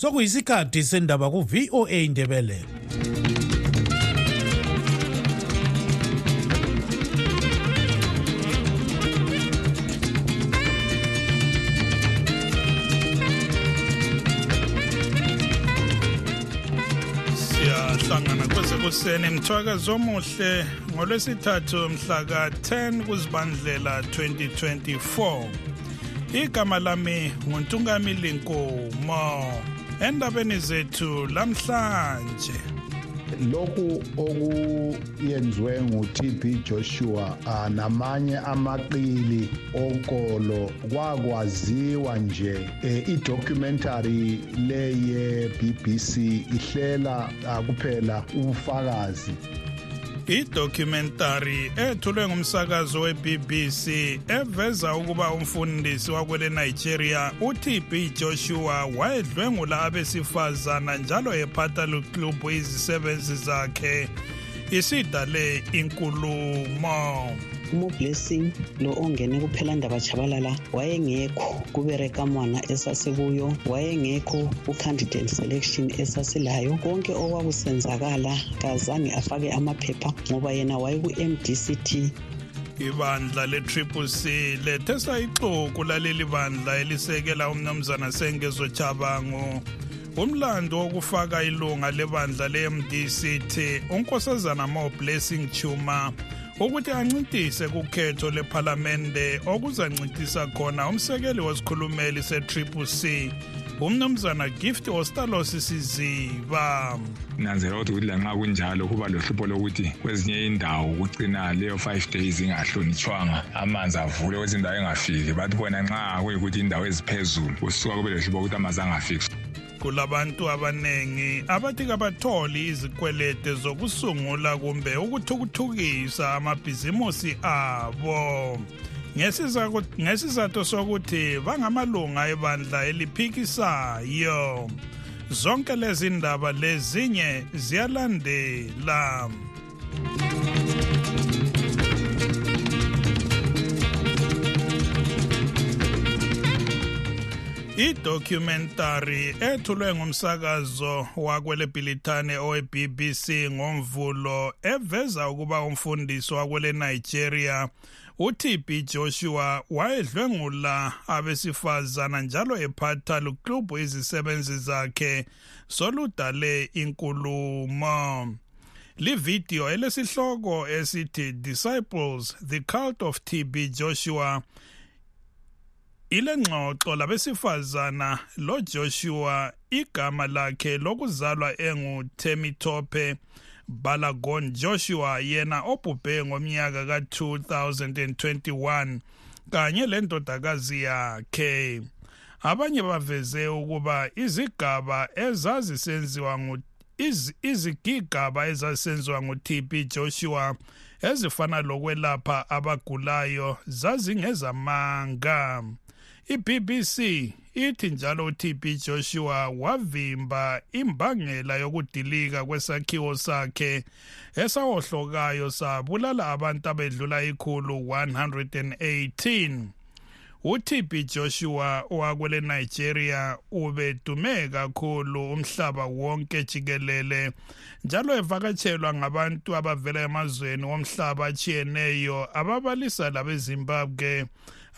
sokuyisikhathi sendaba ku-voa indebele siyahlangana kwezekuseni mthwakazi omuhle ngolwesithathu mhla ka-10 kuzibandlela 2024 igama lami nguntungamili nkomo endabeni zethu lamhlanje. Lokhu okuyenziwe nguTB Joshua namanye amaqili onkolo kwakwaziwa nje idocumentary leye BBC ihlela kuphela ubufakazi. Idocumentary ethulwe ngumsakazo we-BBC eveza ukuba umfundisi wakwele Nigeria uTB Joshua wayedlwengula abesifazana njalo ephatha luklubhu izisebenzi zakhe. Isidale inkulumo. Umoblessing lo ongene kuphelandaba chabalala wayengekho kubereka mwana esasekuyo wayengekho ku-candidate selection esasilayo. Konke okwakusenzakala kazange afake amaphepha ngoba yena wayeku-mdct ibandla le-triple c lethesa ixuku laleli bandla elisekela umnumzana sengezo chabango umlando wokufaka ilunga lebandla le-mdct unkosazana mo blessing chuma. Ukuthi ancintise kukhetho lephalamende okuzancintisa khona umsekeli wesikhulumeli se-triple c umnumzana gift ostalos siziba. Nanzela ukuthi ukuthi lanxa kunjalo kuba lohlupho lokuthi kwezinye indawo kucina leyo five days ingahlonitshwanga amanzi avule kwezinye indawo engafiki. Bathi bona nxa kuyikuthi indawo eziphezulu kusuka kube lohlupho ukuthi amanzi angafiki. Kulabantu abanengi abathi kabatholi izikwelete zokusungula kumbe ukuthukuthukisa amabhizimusi abo. Ngesizathu sokuthi bangamalunga ebandla eliphikisayo. Zonke lezi ndaba lezinye ziyalandela. Idocumentary ethulwe ngumsakazo wakwele Bhilithane owe-BBC ngomvulo eveza ukuba umfundisi wakwele Nigeria uTB Joshua wayedlwengula abesifazana njalo ephatha luklubhu izisebenzi zakhe soludale inkulumo. Lividiyo elesihloko esithi Disciples the Cult of TB Joshua ile ngxoxo labesifazana lo Joshua igama lakhe lokuzalwa enguTemitope Balagon Joshua yena obhubhe ngomnyaka ka2021 kanye lendodakazi yakhe. Abanye baveze ukuba izigaba ezazisenziwa ngu iz, izigigaba ezasenziwa nguTB Joshua ezifana lokwelapha abagulayo zazingezamanga. iBBC ithi njalo uTB Joshua wavimba imbangela yokudilika kwesakhiwo sakhe esawohlokayo sabulala abantu abedlula ikhulu 118 uTB Joshua wakwele Nigeria ubedume kakhulu umhlaba wonke jikelele njalo evakatshelwa ngabantu abavela emazweni womhlaba achiyeneyo ababalisa labeZimbabwe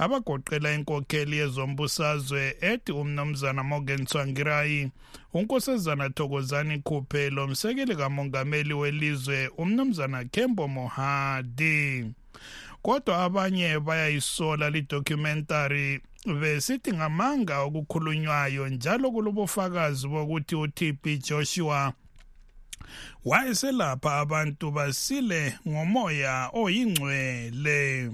abagoqela inkokheli yezombusazwe ethi umnumzana Morgan Tsvangirai unkosazana Thokozani Khuphelo umsekeli kamongameli welizwe umnumzana Kembo Mohadi. Kodwa abanye bayayisola lidocumentary besithi ngamanga okukhulunywayo njalo kulobufakazi bokuthi uTB Joshua wayeselapha abantu basile ngomoya oyingcwele.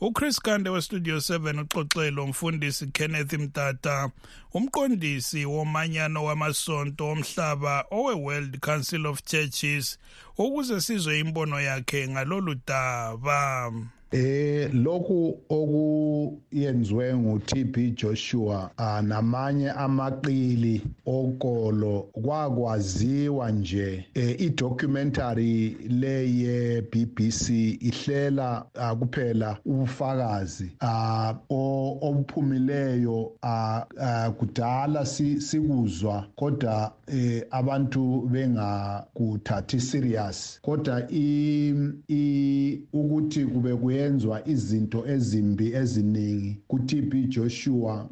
uChris Kande westudio 7 uxoxelo umfundisi Kenneth Mtata umqondisi womanyano wamasonto omhlaba owe World Council of Churches ukuze sizwe imbono yakhe ngalolu daba. Eh lokhu okuyenziwe nguTB Joshua namanye amaqili okolo kwakwaziwa nje eh, idocumentary leye BBC ihlela kuphela ubufakazi obuphumileyo kudala sikuzwa kodwa eh, abantu bengakuthathi serious. Kodwa ukuthi kube kuyenzwa izinto ezimbi eziningi. ku-TB Joshua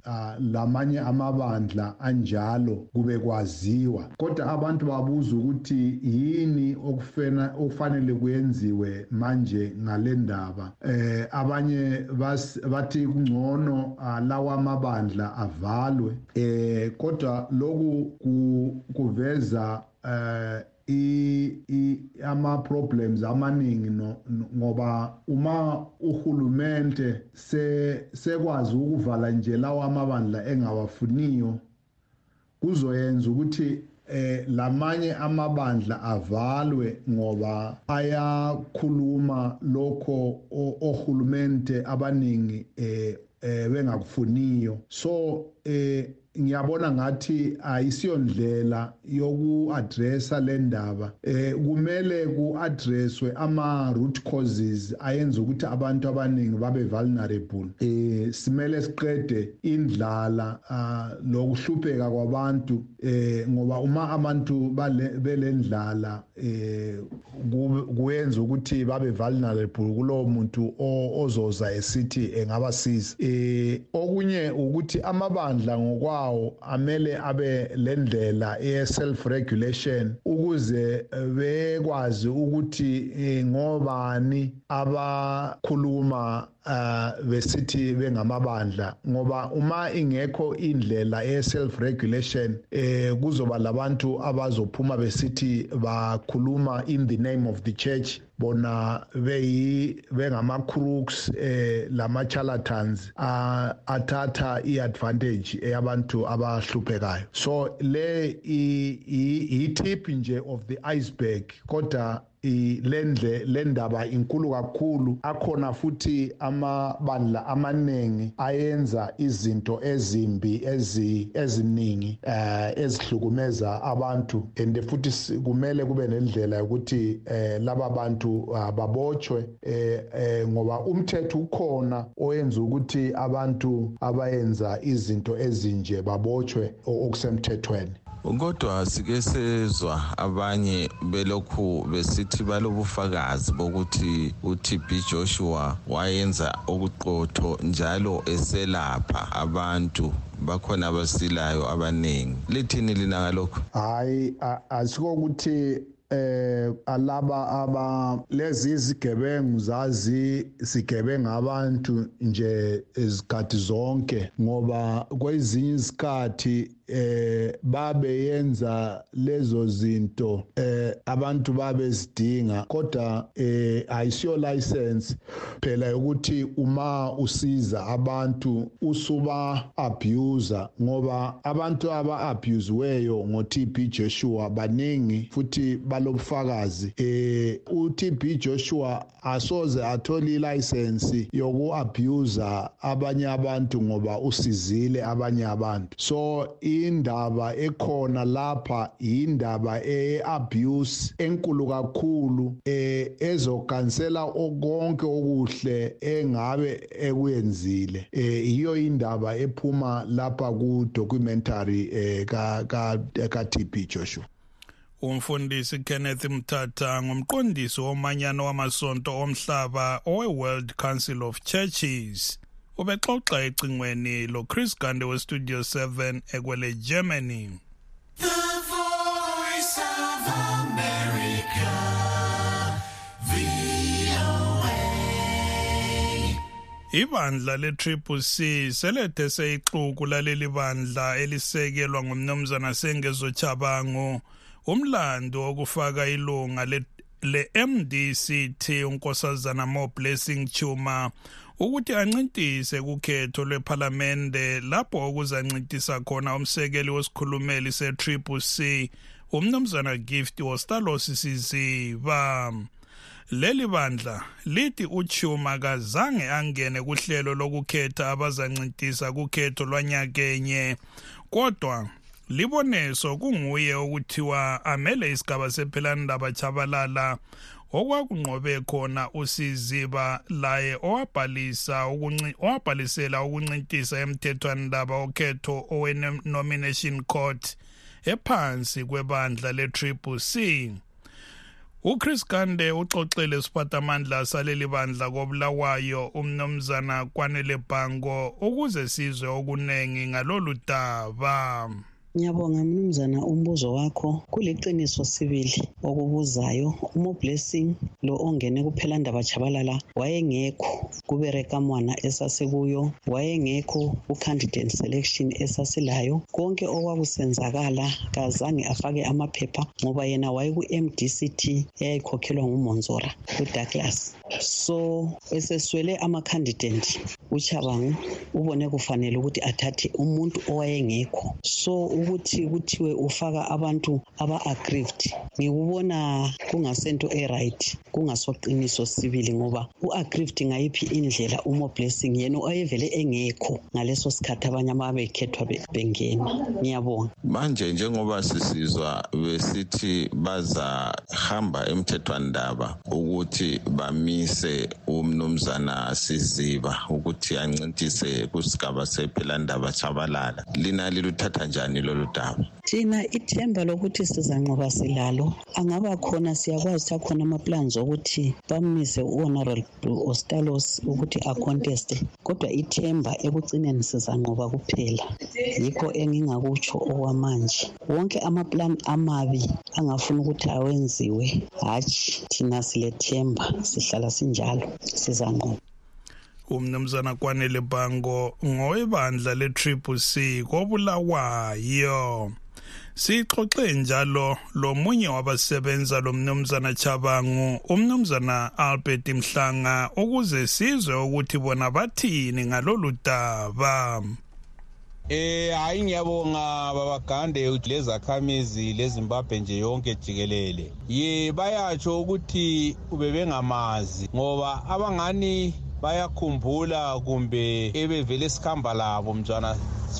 lamanye amabandla anjalo kube kwaziwa. Kodwa abantu babuza ukuthi yini okufena okufanele kuyenziwe manje ngale ndaba. Eh abanye bathi kungcono lawa amabandla avalwe. Eh kodwa loku kuveza eh i ama problems amaningi no ngoba uma uhulumente se sekwazi ukuvala nje lawa amabandla engawafuniyo kuzoyenza ukuthi eh lamanye amabandla avalwe ngoba ayakhuluma lokho ohulumente abaningi eh bengakufuniyo. So eh ngiyabona ngathi ayisiyondlela yoku-addressa le ndaba. Eh kumele ku-addresswe ama-root causes ayenza ukuthi abantu abaningi babe vulnerable. Eh simele siqede indlala uh, lokuhlupheka kwabantu. Eh ngoba uma abantu belendlala eh kuyenza ukuthi babe vulnerable kulowo muntu ozoza esithi engabasiza. Eh okunye ukuthi amabandla ngokwawo amele abe lendlela ye self regulation ukuze bekwazi ukuthi ngobani abakhuluma uh besithi bengamabandla. Ngoba uma ingekho indlela ye self regulation eh kuzoba labantu abazophuma besithi bakhuluma in the name of the church. Bona beyi bengama crooks eh lama charlatans athatha iadvantage eyabantu abahluphekayo. So le i tip nje of the iceberg kodwa lendle lendaba inkulu kakhulu. Akhona futhi amabandla amaningi ayenza izinto ezimbi eziningi eh ezihlukumeza abantu. And futhi kumele kube nendlela yokuthi eh laba bantu babotshwe eh ngoba umthetho ukhona oyenza ukuthi abantu abayenza izinto ezinje babotshwe okusemthethweni. Kodwa sike sezwa abanye belokhu besithi balobufakazi bokuthi uTB Joshua wayenza okuqotho njalo eselapha abantu bakhona abasilayo abaningi. Lithini lina ngalokho hayi asiko ukuthi eh alaba aba lezi izigebengu zazi sigebenga abantu nje izikhathi zonke ngoba kwezinye izikhathi eh babe yenza lezo zinto eh abantu babe zidinga kodwa eh ayisiyo license phela ukuthi uma usiza abantu usuba abuser ngoba abantu aba abuseweyo ngo TB Joshua baningi futhi balobufakazi. Eh uTB Joshua asoze athole ilicense yoku abuser abanye abantu ngoba usizile abanye abantu. So indaba ekhona lapha indaba eabuse enkulu kakhulu eh ezokansela okonke okuhle engabe ekuyenzile eh iyo indaba ephuma lapha ku documentary eh ka ka, TB Joshua. Umfundisi Kenneth Mthatha ngumqondisi womanyano wamasonto omhlaba owe-World Council of Churches. Ubexoxa ecingweni lo Chris Gande we Studio 7 ekwele Germany. The Voice of America Ibandla le-Triple C selethe seyixuku laleli bandla elisekelwa ngumnumzana Sengezo Chabango umlando wokufaka ilunga le-MDCT unkosazana Mo Blessing Chuma ukuthi ancintise kukhetho lwephalamende lapho okuzancintisa khona umsekeli wesikhulumeli se-Triple C umnumzana Gift Wostalos Siziba. Leli bandla lithi uchuma kazange angene kuhlelo lokukhetha abazancintisa kukhetho lwanyakenye kodwa liboneso kunguye okuthiwa amele isigaba sephelandaba chabalala okwakunqobe khona usiziba laye owabhalisa owabhalisela ukuncintisa emthethwanindaba okhetho owe-nomination court ephansi kwebandla le-triple c. uChris Gande uxoxele siphathamandla saleli bandla kobulawayo umnomzana kwanele bhango ukuze sizwe okunengi ngalolu daba. Ngiyabonga mnumzana umbuzo wakho kuliqiniso sibili okubuzayo. Umo blessing lo ongene kuphelandaba chabalala wayengekho kubereka mwana esasekuyo wayengekho ku-candidate selection esasilayo. Konke okwakusenzakala kazange afake amaphepha ngoba yena wayeku-mdct eyayikhokhelwa ngumonzora udouglas. So eseswele ama-candidate uchabangu ubone kufanele ukuthi athathe umuntu owayengekho. So ukuthi kuthiwe ufaka abantu aba-aggrieved ngikubona kungasento e-right kungasoqiniso sibili ngoba u-aggrieved ngayiphi indlela umo blessing yena oyevele engekho ngaleso sikhathi abanye ababekhethwa bengena. Ngiyabonga. Manje njengoba sisizwa besithi bazahamba emthethwandaba ukuthi bamise umnumzana siziba ukuthi ancintise kusigaba sephelandaba chabalala lina liluthatha njani lolu daba? Thina ithemba lokuthi sizanqoba silalo angaba khona siyakwazi ukuthi akhona ama-plans okuthi bamise u-honorable ostalos ukuthi aconteste kodwa ithemba ekugcineni sizanqoba kuphela. Yikho engingakutsho okwamanje. Wonke amaplan amabi angafuna ukuthi awenziwe hatshi thina silethemba sihlala sinjalo sizanqoba. Umnumzana kwanele bango ngowebandla le-triple c kobulawayo. Sixoxe njalo lomunye wabasebenza lo mnumzana chabangu umnumzana albert mhlanga ukuze sizwe ukuthi bona bathini ngalolu daba Eh hayi ngiyabonga babagande lezakhamizi leZimbabwe nje yonke jikelele. Ye bayatsho ukuthi ubebengamazi ngoba abangani bayakhumbula kumbe ebevele sikhamba labo mntwana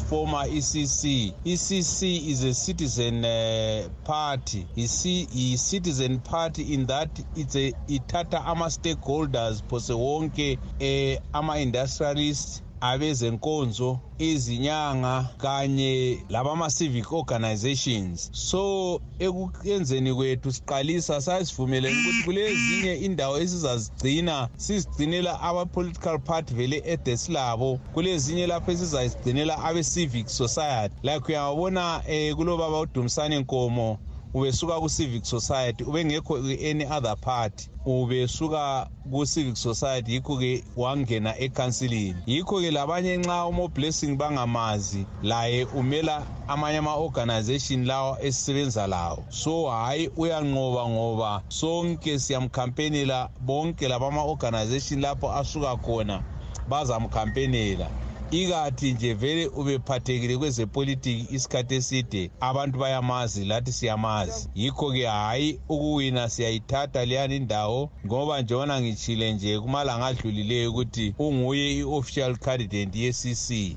former ECC. ECC is a citizen uh, party. Yi-citizen party in that it's a ithatha ama-stakeholders phose wonke eh, ama-industrialists abezenkonzo izinyanga kanye labama-civic organizations. So ekuyenzeni kwethu siqalisa sasivumelene ukuthi kulezinye indawo esizazigcina sizigcinela ama-political party vele edesilabo kulezinye lapho esizazigcinela abe-civic society. Like uyabona um kulobaba udumisane nkomo ubesuka ku-civic society ubengekho any other party ubesuka ku-civic society yikho-ke wangena ekhansilini yikho-ke labanye nxa umo-blessing bangamazi laye umela amanye ama-organization lawa esisebenza lawo. So hhayi uyanqoba ngoba sonke siyamkhampenela bonke labama-organization lapho asuka khona bazamkhampenela ikathi nje vele ubephathekile kwezepolitiki isikhathi eside abantu bayamazi lathi siyamazi. Yikho-ke hhayi ukuwina siyayithatha leyani indawo ngoba njengoba ngitshile nje kumalanga adlulileyo ukuthi unguye i-official candidate ye-cc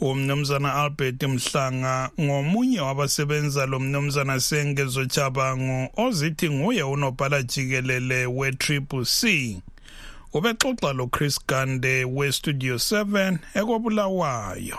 umnumzana albert mhlanga ngomunye wabasebenza lo mnumzana sengezo chabangu ozithi nguye unobhala jikelele we-triple c. ubexoxa lochris gande westudio 7 ekobulawayo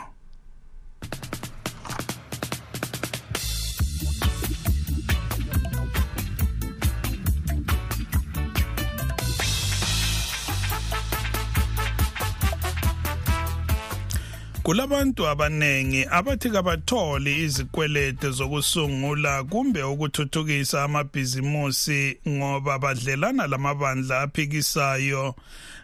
kulabantu abanengi abathi kabatholi izikwelete zokusungula kumbe ukuthuthukisa amabhizimusi ngoba badlelana lamabandla aphikisayo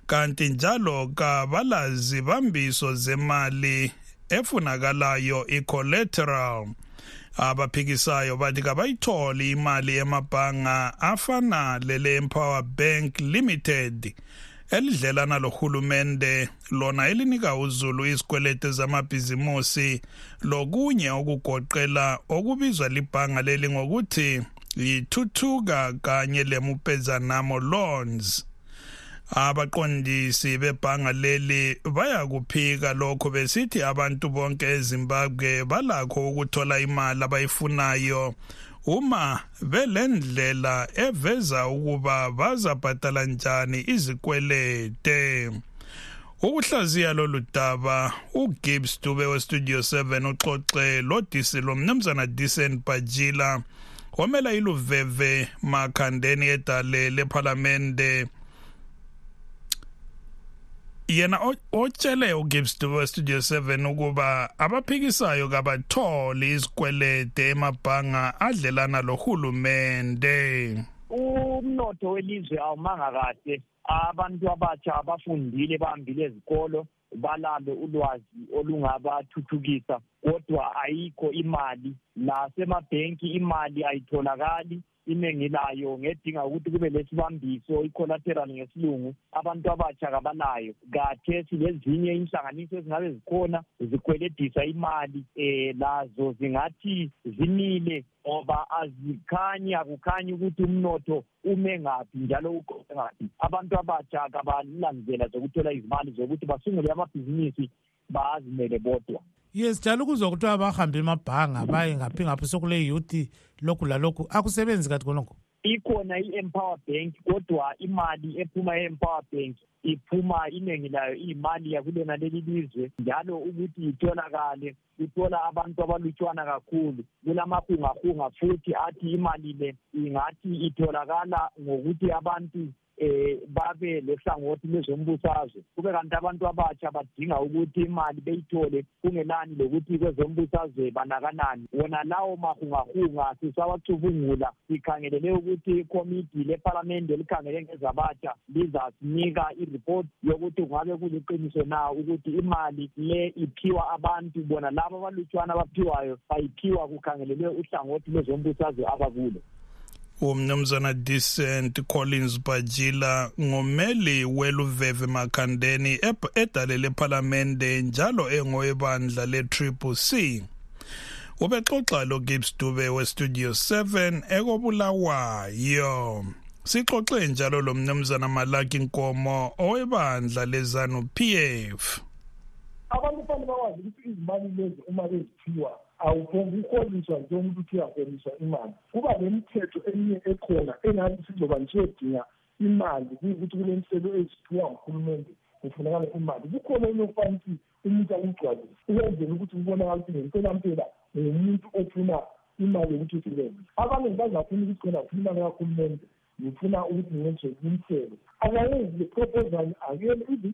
kanti njalo kabalazi bambiso zemali efunakalayo i-collateral. Abaphikisayo bathi kabayitholi imali emabhanga afana lele empower bank limited elidlelana lohulumende lona elinika uzulu izikwelete zamabhizimusi lokunye okugoqela okubizwa libhanga leli ngokuthi yithuthuka kanye lemupezanamo loans abaqondisi bebhanga leli bayakuphika lokho besithi abantu bonke ezimbabwe balakho ukuthola imali abayifunayo. Uma belendlela eveza ukuba bazabhadala njani izikwelete ukuhlaziya lolu daba ugibbs dube westudio 7 uxoxe lodisi lomnumzana disen bajila wamela iluveve makhandeni edale lephalamende. Yena otshele ugibbs dube westudio 7 ukuba abaphikisayo kabatholi izikwelede emabhanga adlelana lohulumende umnotho welizwe awumanga kahle. Abantu abatsha abafundile bahambile ezikolo balalo ulwazi olungabathuthukisa kodwa ayikho imali. Nasemabhenki imali ayitholakali iningi layo ngedinga ukuthi kube lesibambiso i-collateral ngesilungu abantu abatsha kabanayo kathesi lezinye inhlanganiso ezingabe zikhona zikweledisa imali um lazo zingathi zimile ngoba azikhanyi akukhanyi ukuthi umnotho ume ngaphi njalo uqoqe ngaphi. Abantu abatsha kabalandlela zokuthola izimali zokuthi basungule amabhizinisi bazimele bodwa. Yes njalo kuzwa kuthiwa bahambe emabhanga baye ngaphi ngaphi sokule youth lokhu lalokhu. Akusebenzi kathi khonokho ikhona i-empower bank kodwa imali ephuma e-empower bank iphuma iningi layo iyimali yakulona leli lizwe. Njalo ukuthi itholakale ithola abantu abalutshwana kakhulu. Kulamahungahunga futhi athi imali le ingathi itholakala ngokuthi abantu eh babe lehlangothi lezombusazwe. Kube kanti abantu abatsha badinga ukuthi imali beyithole kungelani lokuthi kwezombusazwe banakanani. Wona lawo mahungahunga sisawacubungula sikhangelele ukuthi ikomiti lephalamende elikhangele ngezabatsha lizasinika iripoti yokuthi kungabe kuliqiniso na ukuthi imali le iphiwa abantu bona labo abalutshwana abaphiwayo bayiphiwa kukhangelelwe uhlangothi lwezombusazwe abakulo. Umnumzana decent collins bajila ngumeli weluveve makhandeni edale lephalamende njalo engowebandla le-triple c. Ubexoxa lo gibbs dube westudio 7 ekobulawayo. Sixoxe njalo lo mnumzana malaki nkomo owebandla lezanu p f. Abantu fanele bakwazi ukuthi izimali lezi uma beziphiwa awuphonguholiswa njengomuntu uthi uyaholiswa imali. Kuba nemithetho eminye ekhona engathi sizoba nisiyodinga imali kuyukuthi kulemselo eziphiwa nguhulumende kufunakala imali. Kukhona enokufana ukuthi umuntu akugcwalise ukwenzela ukuthi kubonakala ukuthi ngempelampela ngumuntu ofuna imali yokuthi usebenze abaningi bazafuna ukuthi khona funa imali kahulumende ngifuna ukuthi ngenze imithelo akayenzi le proposal akuyena even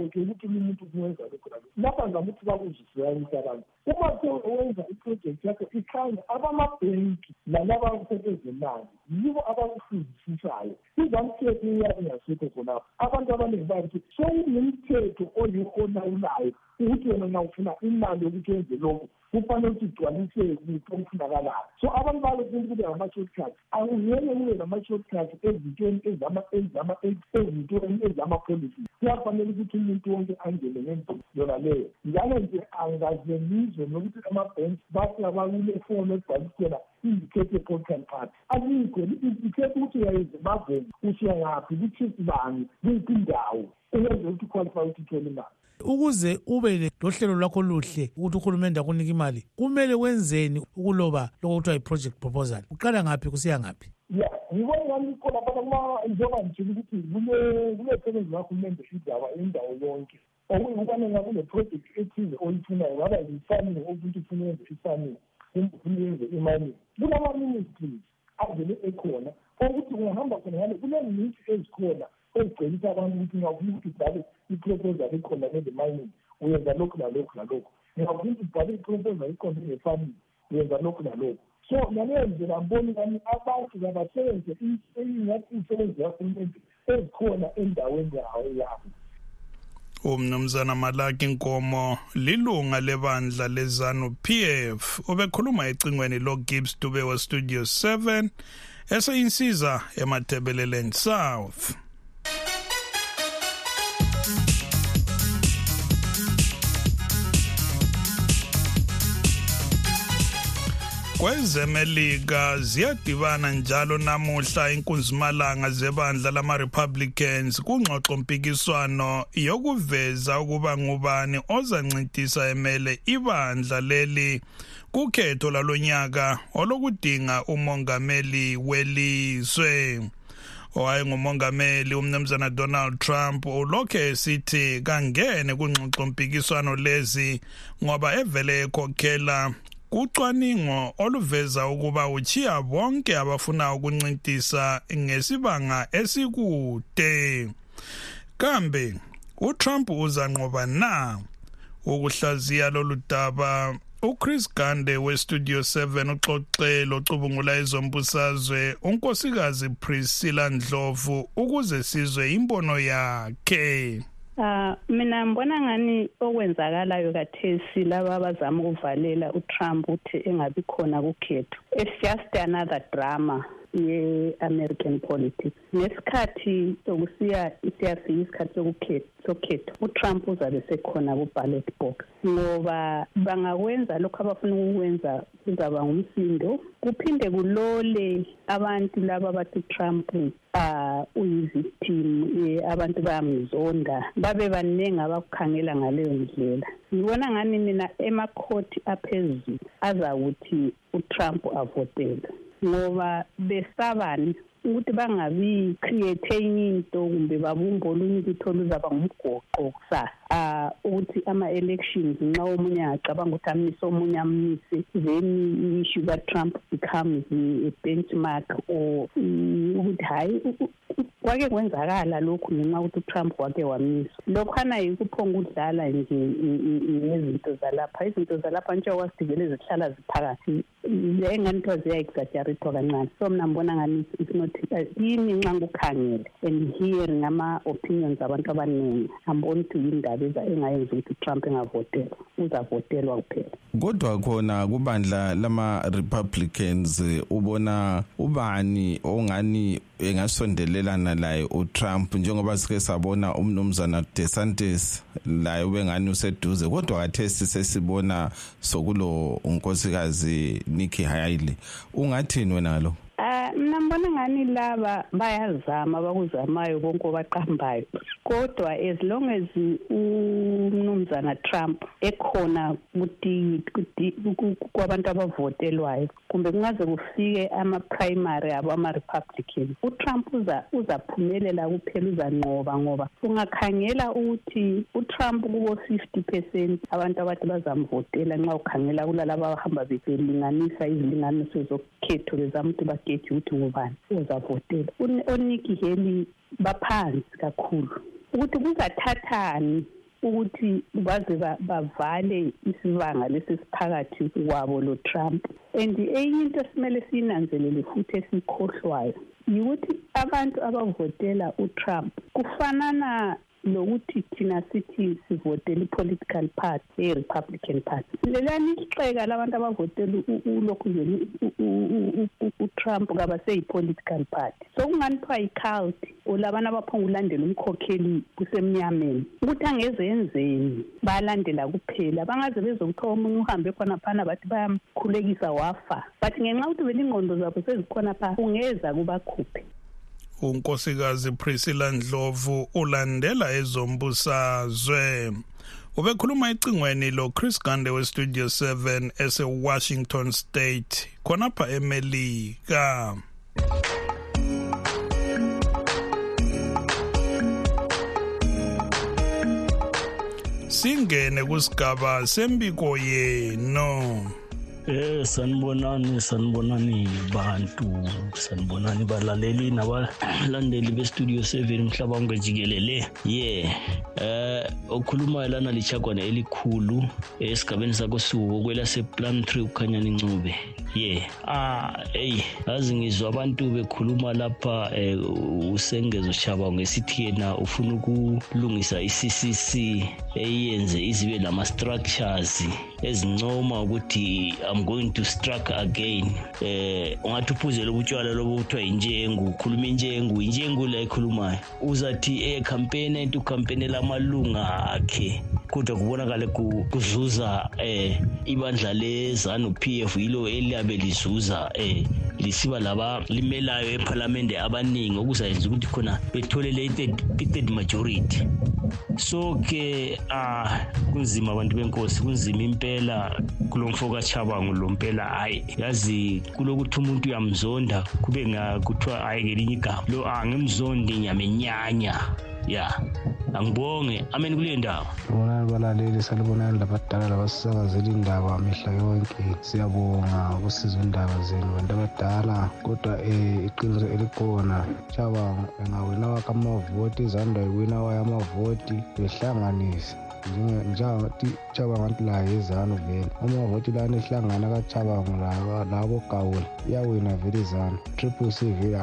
wethu yokuthi lo muntu kuwenza lokho nalo lapha ngizama ukuthi bakuzwisayisa abantu. Uma sewenza iprojekthi yakho ikhanya abamabhenki nalaba abakusebenzemali yibo abakufundisayo izamthetho iyabe ingasekho khonapho. Abantu abaningi bathi sowunemthetho oyiholawulayo ukuthi wena na ufuna imali yokuthi wenze lokhu kufanele ukuthi igcwalise yinto okufunakalayo so abantu balokwenza ngama-shortcuts. Akuvele kube nama-shortcuts ezintweni ezintweni ezama-policies kuyafanele ukuthi umuntu wonke angene ngendlela yona leyo. Njalo nje angazenizwe nokuthi amabhenki bathi abakule foni Indicate indicator program part alikho li-indicate ukuthi uyayezimbabweni usiya ngaphi? Kuthi bani? Kuyiphi indawo? Ukwenzela ukuthi uqualify ukuthi uthole imali. Ukuze ube lohlelo lwakho luhle ukuthi uhulumende akunika imali kumele wenzeni ukuloba lokho kuthiwa yi-project proposal? Uqala ngaphi kusiya ngaphi? Ya ngibona ngani khona phana kuma njengoba ngitshile ukuthi kulesebenzi kahulumende indaba indawo yonke okuyikubana ngabe kune-project ethize oyifunayo ngaba yi-farming ukuthi ufuna yenze i-farming kumbe ufuna yenze i-mining kulama-ministries avele ekhona okuthi ungahamba khona ngale kunezininsi ezikhona ezigcelisa abantu ukuthi ngafuna ukuthi ubhale iproposal ikhona nele mining uyenza lokhu nalokhu nalokhu. Ngingafuna ukuthi ubhale iproposal ikhona nge-farming uyenza lokhu nalokhu. So ngaleyo ndlela mboni kami abantu kabasebenze ingathi imisebenzi yakulumente ezikhona endaweni yawo yabo umnumzana malaki nkomo lilunga lebandla lezanu pf ubekhuluma ecingweni logibbs dube westudio 7 eseyinsiza emathebeleleni south kwezemelika ziyadibana njalo namuhla inkunzimalanga zebandla lama-republicans kungxoxo mpikiswano yokuveza ukuba ngubani ozancintisa emele ibandla leli kukhetho lalonyaka olokudinga umongameli welizwe. Owayengumongameli umnumzana donald trump ulokhu esithi kangene kungxoxo mpikiswano lezi ngoba evele ekhokhela kucwaningo oluveza ukuba uchiya bonke abafuna ukuncintisa ngesibanga esikude. Kambe uTrump uzanqoba na? Ukuhlaziya lolu daba uChris Gande weStudio 7 uxoxe locubungula ezombusazwe unkosikazi Priscilla Ndlovu ukuze sizwe imbono yakhe. Ah mina ngibona ngani okwenzakalayo kathesi laba abazama ukuvalela uTrump uthi engabi khona kukhetho? It's just another drama. Ye-american politics. Ngesikhathi sokusiya siyafika isikhathi sokukhetha sokhetho utrump uzabe sekhona ku-ballot box ngoba bangakwenza lokhu abafuna ukukwenza kuzaba ngumsindo. Kuphinde kulole abantu laba abathi utrump uh uyivictim abantu bayamzonda babe baningi abakukhangela ngaleyo ndlela. Ngibona ngani mina emakhoti aphezulu azakuthi utrump Nova de Saván. Ukuthi bangabi create enye into kumbe babumbe olunye ukuthi oluzaba ngumgoqo kusasa um ukuthi ama-elections nxa omunye angacabanga ukuthi amise omunye amise then i-issue ka-trump becomes a benchmark or ukuthi hhayi kwake kwenzakala lokhu ngenxa ukuthi utrump wake wamiswa lokhwana yikuphonga ukudlala nje ngezinto zalapha izinto zalapha njengoba sivele zihlala ziphakathi engani kuthiwa ziya-exaggerethwa kancane so mna ngibona ngani it's not yini nxa ngikukhangele and hearing ama-opinions abantu abaningi. Amboni ukuthi yindaba engayenza ukuthi utrump engavotelwa uzavotelwa kuphela. Kodwa khona kubandla lama-republicans ubona ubani ongani engasondelelana laye utrump? Njengoba sike sabona umnumzana desantis laye ubengani useduze kodwa kathesi sesibona sokulo unkosikazi nikki haley. Ungathini wena lo? Uh mina ngibona ngani laba bayazama abakuzamayo konke obaqambayo. Kodwa as long as umnumzana Trump ekhona kwabantu abavotelwayo kumbe kungaze kufike ama-primary abo ama-republican utrump uza uzaphumelela kuphela uzanqoba ngoba ungakhangela ukuthi utrump kubo-fifty percent abantu abathi bazamvotela nxa ukhangela kulalaba abahamba belinganisa izilinganiso zokukhetho bezama ukuthi bageje ukuthi ngubani ozavotela oniki heli baphansi kakhulu. Ukuthi kuzathathani ukuthi baze bavale isibanga lesi siphakathi kwabo lo Trump. And enye into esimele siyinanzelele futhi esikhohlwayo yikuthi abantu abavotela uTrump kufanana lokuthi thina sithi sivotela i-political party e-republican party. Lelani ixeka labantu abavotela ulokhu nje utrump kabaseyi-political party. Sokungani kuthiwa yi-cult olabana abaphonga ulandela umkhokheli kusemnyameni? Ukuthi angeze enzeni bayalandela kuphela. Bangaze bezokuthiwa omunye uhambe khona phana bathi bayamkhulekisa wafa. But ngenxa ukuthi belingqondo zabo sezikhona phaa kungeza kubakhuphe unkosikazi Priscilla Ndlovu ulandela ezombusazwe. Ubekhuluma ecingweni lo Chris Gande we Studio 7 ese Washington State khonapha eMelika. Singene kusigaba sembiko yeno Eh sanibonani sanibonani bantu sanibonani balaleli nabalandeli bestudio 7 mhlaba wonke jikelele. Yeah eh okhulumayo lana lichagwana elikhulu esigabeni sakosuku kwelase Plumtree ukhanyana incube yeah ah hey yazi ngizwa abantu bekhuluma lapha eh, usengezo chaba ngesithi yena ufuna ukulungisa iCCC eyenze izibe lama structures ezincoma ukuthi i'm going to strike again. Eh ungathi uphuzela ubutshwala lobo kuthiwa injengu ukhuluma injengu injengu la ekhulumayo. Uzathi eh campaign into campaign lamalunga akhe. Kodwa kubonakale kuzuza eh ibandla lezanu PF yilo eliyabe lizuza eh lisiba laba limelayo ephalamende abaningi okuzayenza ukuthi khona bethole le third majority. So ke ah kunzima abantu benkosi kunzima impela kulomfo kachabangu lo mpela hayi yazi kulokuthi umuntu uyamzonda kube ngakuthiwa hayi ngelinye igama lo angimzondi nyamenyanya ya. Angibonge. Amen kuleyo ndawo. Bonani balaleli salibonani labadala labasisakazela indaba mihla yonke. Siyabonga ukusiza indaba zenu bantu abadala kodwa um iqiniso elikhona. Chabanga engawina amavoti izandwa amavoti behlanganise njengathi layo izanu vele amavoti lana ehlangana kachabango labo gawula iyawina vele izanu triple c vele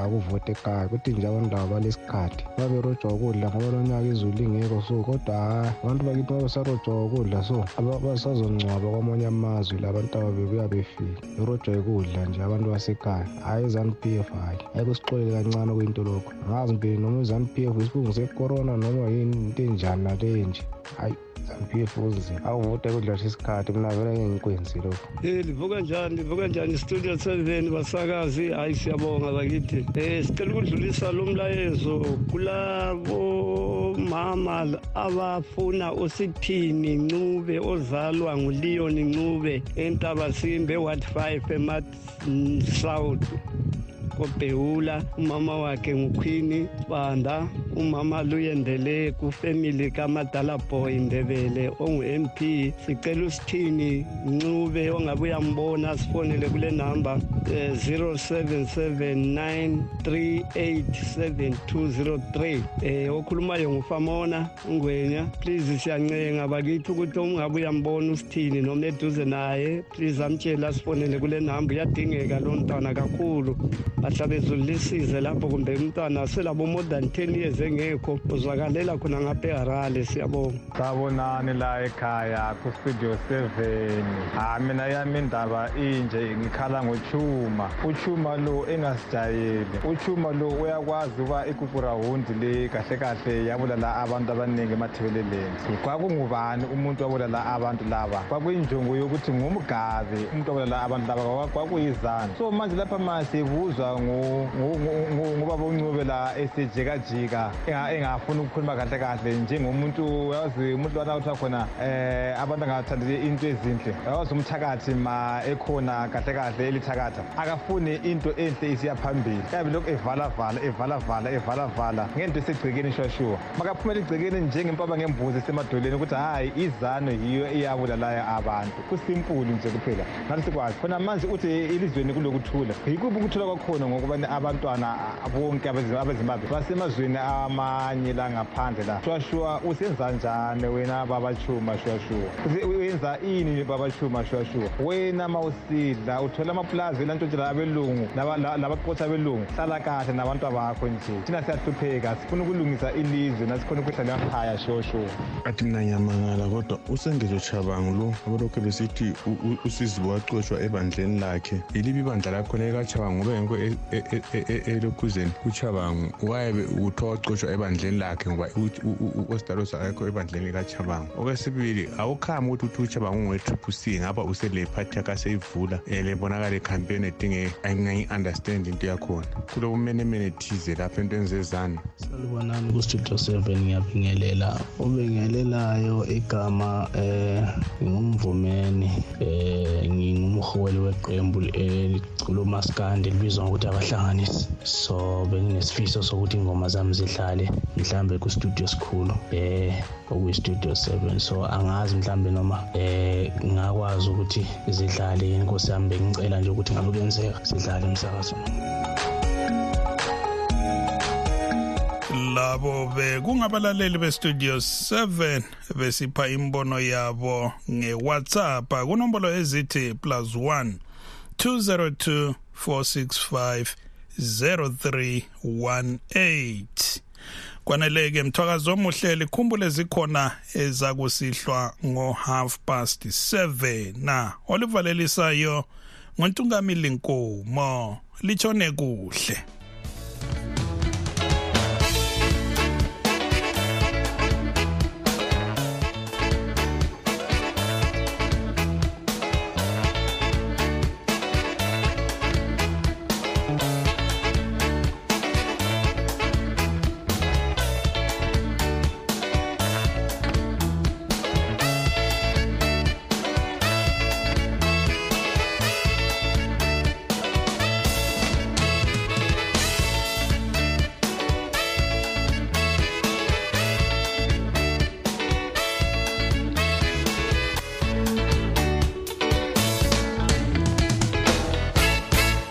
ekhaya kuthi nje abantu labo balesikhathi baberojwa ukudla ngoba lonyaka izulu lingekho so kodwa abantu bakithi babesarojwa ukudla so basazongcwaba kwamanye amazwe labantu aba bebuya befile berojwa ukudla nje abantu basekhaya. Hhayi izanu p f hhayi ayike sixolele kancane okuyinto lokho. Angazi mpeni noma izanu p f isibungu sekorona noma yini into enjani naleyo nje hayi zamphefuzini awuvuta kudlasha isikhathi mina vele ngengikwenzi lokho um livuka njani livuka njani studio seven basakazi? Hhayi siyabonga bakithi. Um sicela ukudlulisa lo mlayezo kulabo mama abafuna usithini ncube ozalwa nguleon ncube entabasimbe ward five emasouth kobhewula umama wakhe nguqueen banda umama luyendele kufemily kamadala boy ndebele ongu-mp sicela usithini? Ncube ongabe uyambona sifonele kule namba eh, 0779 387203 eh okhulumayo ngufamona ngwenya please siyancenga bakithi ukuthi ungabe uyambona usithini noma eduze naye. Please amtshela sifonele kule namba uyadingeka lo mntwana kakhulu. Bahlabe zulisize lapho kumbe umntwana selabo more than 10 years engekho uzwakalela khona ngapha eharale siyabonga. Sabonani la ekhaya kustudio 7 ha mina yami indaba inje ngikhala ngochuma. Uchuma lo engasijayeli uchuma lo uyakwazi ukuba ikukurawundi le kahle kahle yabulala abantu abaningi emathebeleleni. Kwakungubani umuntu wabulala abantu laba? Kwakuyinjongo yokuthi ngumgabe. Umuntu wabulala abantu laba kwakuyizana so manje lapha ma sibuzwa ngubaba uncube la esejikajika engafuni ukukhuluma kahle kahle. Njengomuntu yazi umuntu lwana kuthiwa khona um abantu angathandeli into ezinhle. Yazi umthakathi ma ekhona kahle kahle elithakatha. Akafuni into enhle isiya phambili. Yabe lokhu evalavala evalavala evalavala ngento esegcekeni shwashuwa makaphumela egcekeni njengempaba ngembuzi esemadoleni ukuthi hhayi izano yiyo iyabulalayo abantu. Kusimpulu nje kuphela. Ngathi sikwazi khona manje uthi elizweni kulokuthula. Yikuphi ukuthula kwakhona? Ngokubana abantwana bonke abezimbabwe. Basemazweni amanye la ngaphandle la. Shwashuwa usenza njani wena babachuma shwashuwa wenza ini babachuma shwashuwa wena ma usidla uthola amapulazi elantshontshela abelungu labaqotha abelungu. Hlala kahle nabantu bakho nje. Thina siyahlupheka sifuna ukulungisa ilizwe nasikhona ukuhlala emakhaya shoshuwa athi mina ngiyamangala kodwa usengezo chabangu lo abalokhu besithi usizibo wacotshwa ebandleni lakhe. Yilibi ibandla lakhona ekachabangu ngoba ngekho elokhuzeni kuchabangu waye kuthiwa wacotshwa ebandleni lakhe ngoba uosidalos akekho ebandleni likachabangu okwesibili awukhami ukuthi uthi uchabangu ungowe-triple c ngapha uselephathi yakhe aseyivula um lebonakala ikhampeni edinge angayi-understand into yakhona. Kulobumenemene thize lapha entweni zezana salibonani kustudio seven ngiyabingelela. Obingelelayo igama eh ngingumvumeni eh ngingumholi weqembu elicula umaskandi libizwa ngokuthi abahlanganisi so benginesifiso sokuthi ingoma zami zidlale mhlambe kustudio sikhulu eh okuyi-studio 7 so angazi mhlambe noma eh ngakwazi ukuthi zidlale yini. Nkosi yami bengicela nje ukuthi ngabe kuyenzeka sidlale emsakazweni. Labo bekungabalaleli bestudio 7 besipha imbono yabo ngewhatsapp. Kunombolo ezithi plus 1 202 465 0318 kwaneleke mthwakazi omuhle likhumbule zikhona ezakusihlwa ngo-half past 7 na olivalelisayo ngontungamili nkomo litshone kuhle.